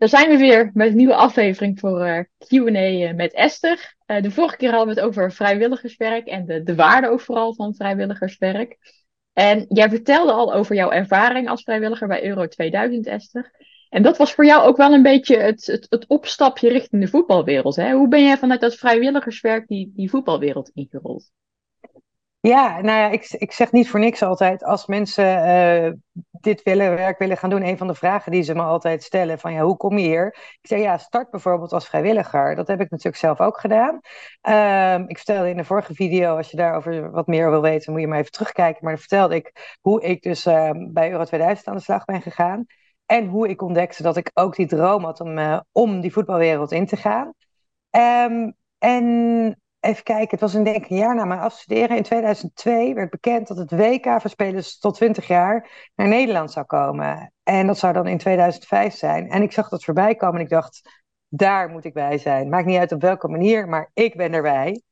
Daar zijn we weer met een nieuwe aflevering voor uh, Q&A met Esther. Uh, de vorige keer hadden we het over vrijwilligerswerk en de, de waarde ook vooral van vrijwilligerswerk. En jij vertelde al over jouw ervaring als vrijwilliger bij Euro 2000, Esther. En dat was voor jou ook wel een beetje het, het, het opstapje richting de voetbalwereld. Hè? Hoe ben jij vanuit dat vrijwilligerswerk die, die voetbalwereld ingerold? Ja, nou ja, ik, ik zeg niet voor niks altijd. Als mensen uh, dit willen, werk willen gaan doen, een van de vragen die ze me altijd stellen: van ja, hoe kom je hier? Ik zeg ja, start bijvoorbeeld als vrijwilliger. Dat heb ik natuurlijk zelf ook gedaan. Uh, ik vertelde in de vorige video, als je daarover wat meer wil weten, moet je maar even terugkijken. Maar dan vertelde ik hoe ik dus uh, bij Euro 2000 aan de slag ben gegaan. En hoe ik ontdekte dat ik ook die droom had om, uh, om die voetbalwereld in te gaan. Um, en Even kijken, het was een, denk een jaar na mijn afstuderen. In 2002 werd bekend dat het WK voor spelers tot 20 jaar naar Nederland zou komen. En dat zou dan in 2005 zijn. En ik zag dat voorbij komen en ik dacht, daar moet ik bij zijn. Maakt niet uit op welke manier, maar ik ben erbij.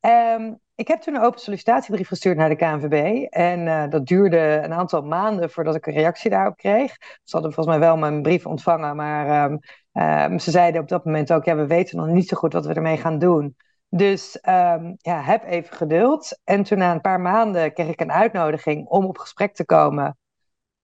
Um, ik heb toen een open sollicitatiebrief gestuurd naar de KNVB. En uh, dat duurde een aantal maanden voordat ik een reactie daarop kreeg. Ze hadden volgens mij wel mijn brief ontvangen, maar um, um, ze zeiden op dat moment ook: ja, we weten nog niet zo goed wat we ermee gaan doen. Dus um, ja, heb even geduld. En toen na een paar maanden kreeg ik een uitnodiging om op gesprek te komen.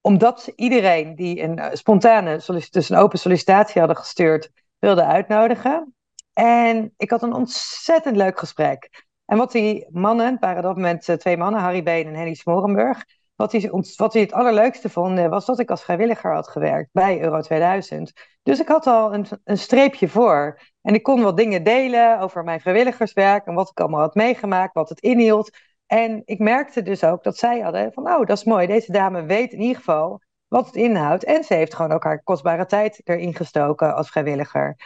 Omdat iedereen die een eh, spontane, dus een open sollicitatie hadden gestuurd, wilde uitnodigen. En ik had een ontzettend leuk gesprek. En wat die mannen, het waren op dat moment eh, twee mannen, Harry Been en Henny Smorenburg, wat die, wat die het allerleukste vonden, was dat ik als vrijwilliger had gewerkt bij Euro 2000. Dus ik had al een, een streepje voor. En ik kon wat dingen delen over mijn vrijwilligerswerk en wat ik allemaal had meegemaakt, wat het inhield. En ik merkte dus ook dat zij hadden van, oh, dat is mooi. Deze dame weet in ieder geval wat het inhoudt. En ze heeft gewoon ook haar kostbare tijd erin gestoken als vrijwilliger.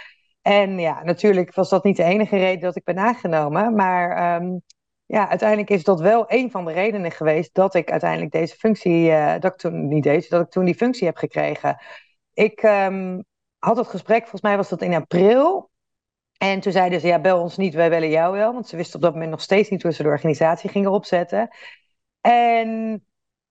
En ja, natuurlijk was dat niet de enige reden dat ik ben aangenomen. Maar um, ja, uiteindelijk is dat wel een van de redenen geweest dat ik uiteindelijk deze functie, uh, dat ik toen niet deze, dat ik toen die functie heb gekregen. Ik um, had het gesprek, volgens mij was dat in april. En toen zeiden ze, ja, bel ons niet, wij willen jou wel. Want ze wisten op dat moment nog steeds niet hoe ze de organisatie gingen opzetten. En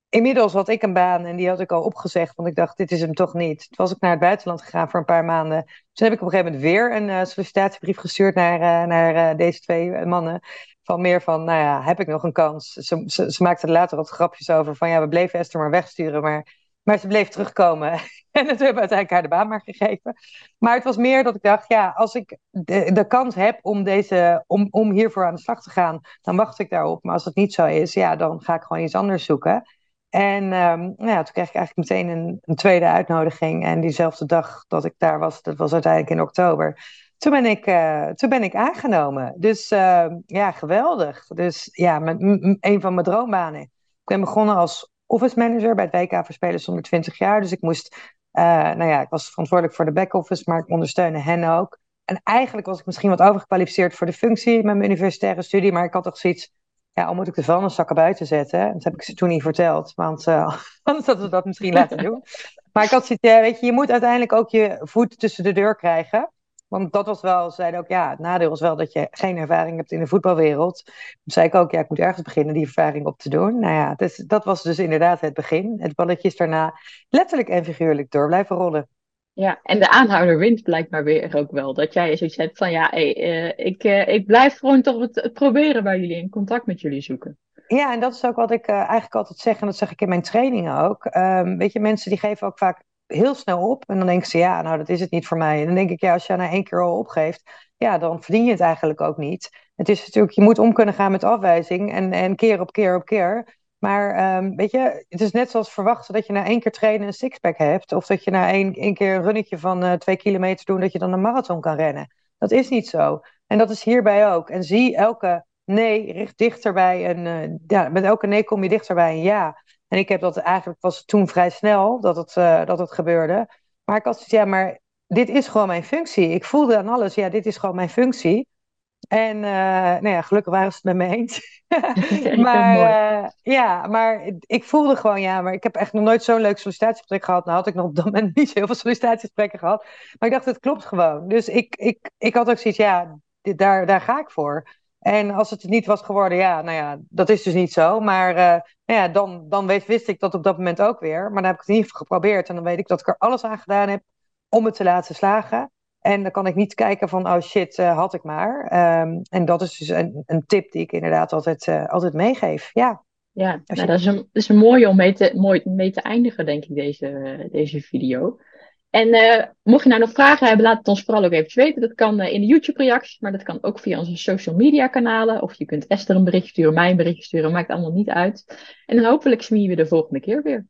inmiddels had ik een baan en die had ik al opgezegd, want ik dacht, dit is hem toch niet. Toen was ik naar het buitenland gegaan voor een paar maanden. Toen heb ik op een gegeven moment weer een uh, sollicitatiebrief gestuurd naar, uh, naar uh, deze twee mannen. Van meer van, nou ja, heb ik nog een kans? Ze, ze, ze maakten er later wat grapjes over van, ja, we bleven Esther maar wegsturen, maar, maar ze bleef terugkomen. en dat hebben uiteindelijk haar de baan maar gegeven. Maar het was meer dat ik dacht, ja, als ik de, de kans heb om, deze, om, om hiervoor aan de slag te gaan, dan wacht ik daarop. Maar als het niet zo is, ja, dan ga ik gewoon iets anders zoeken. En um, nou ja, toen kreeg ik eigenlijk meteen een, een, tweede uitnodiging. En diezelfde dag dat ik daar was, dat was uiteindelijk in oktober. Toen ben ik, uh, toen ben ik aangenomen. Dus uh, ja, geweldig. Dus ja, een van mijn droombanen. Ik ben begonnen als office manager bij het WK voor Spelers onder 20 jaar. Dus ik moest, uh, nou ja, ik was verantwoordelijk voor de back-office, maar ik ondersteunde hen ook. En eigenlijk was ik misschien wat overgekwalificeerd voor de functie met mijn universitaire studie. Maar ik had toch zoiets ja, al moet ik de vuilniszakken buiten zetten. Dat heb ik ze toen niet verteld, want uh, anders hadden ze dat misschien laten doen. Maar ik had zoiets, weet je, je moet uiteindelijk ook je voet tussen de deur krijgen. Want dat was wel, zeiden ook, ja, het nadeel is wel dat je geen ervaring hebt in de voetbalwereld. Toen zei ik ook, ja, ik moet ergens beginnen die ervaring op te doen. Nou ja, dus, dat was dus inderdaad het begin. Het balletje is daarna letterlijk en figuurlijk door blijven rollen. Ja, en de aanhouder wint blijkbaar weer ook wel. Dat jij zoiets hebt van ja, hey, uh, ik, uh, ik blijf gewoon toch het, het, proberen bij jullie in contact met jullie zoeken. Ja, en dat is ook wat ik uh, eigenlijk altijd zeg, en dat zeg ik in mijn trainingen ook. Um, weet je, mensen die geven ook vaak heel snel op. En dan denken ze, ja, nou, dat is het niet voor mij. En dan denk ik, ja, als je na één keer al opgeeft, ja, dan verdien je het eigenlijk ook niet. Het is natuurlijk, je moet om kunnen gaan met afwijzing en, en keer op keer op keer. Maar um, weet je, het is net zoals verwachten dat je na één keer trainen een sixpack hebt. Of dat je na één, één keer een runnetje van uh, twee kilometer doet, dat je dan een marathon kan rennen. Dat is niet zo. En dat is hierbij ook. En zie elke nee richt dichter bij een. Ja, met elke nee kom je dichter bij een ja. En ik heb dat eigenlijk was toen vrij snel dat het, uh, dat het gebeurde. Maar ik had zoiets, ja, maar dit is gewoon mijn functie. Ik voelde aan alles, ja, dit is gewoon mijn functie. En uh, nou ja, gelukkig waren ze het met me eens. maar uh, ja, maar ik voelde gewoon, ja, maar ik heb echt nog nooit zo'n leuk sollicitatiegesprek gehad. Nou had ik nog op dat moment niet zo heel veel sollicitatiegesprekken gehad. Maar ik dacht, het klopt gewoon. Dus ik, ik, ik had ook zoiets, ja, dit, daar, daar ga ik voor. En als het niet was geworden, ja, nou ja, dat is dus niet zo. Maar uh, nou ja, dan, dan wist, wist ik dat op dat moment ook weer. Maar dan heb ik het in ieder geval geprobeerd. En dan weet ik dat ik er alles aan gedaan heb om het te laten slagen. En dan kan ik niet kijken van, oh shit, had ik maar. Ehm, en dat is dus een, een tip die ik inderdaad altijd, altijd meegeef. Ja. Ja, nou, dat, is een, dat is een mooie om mee te, mooi, mee te eindigen, denk ik, deze, deze video. En uh, mocht je nou nog vragen hebben, laat het ons vooral ook even weten. Dat kan uh, in de YouTube-reacties, maar dat kan ook via onze social media kanalen. Of je kunt Esther een berichtje sturen, mij een berichtje sturen, maakt allemaal niet uit. En dan hopelijk zien we de volgende keer weer.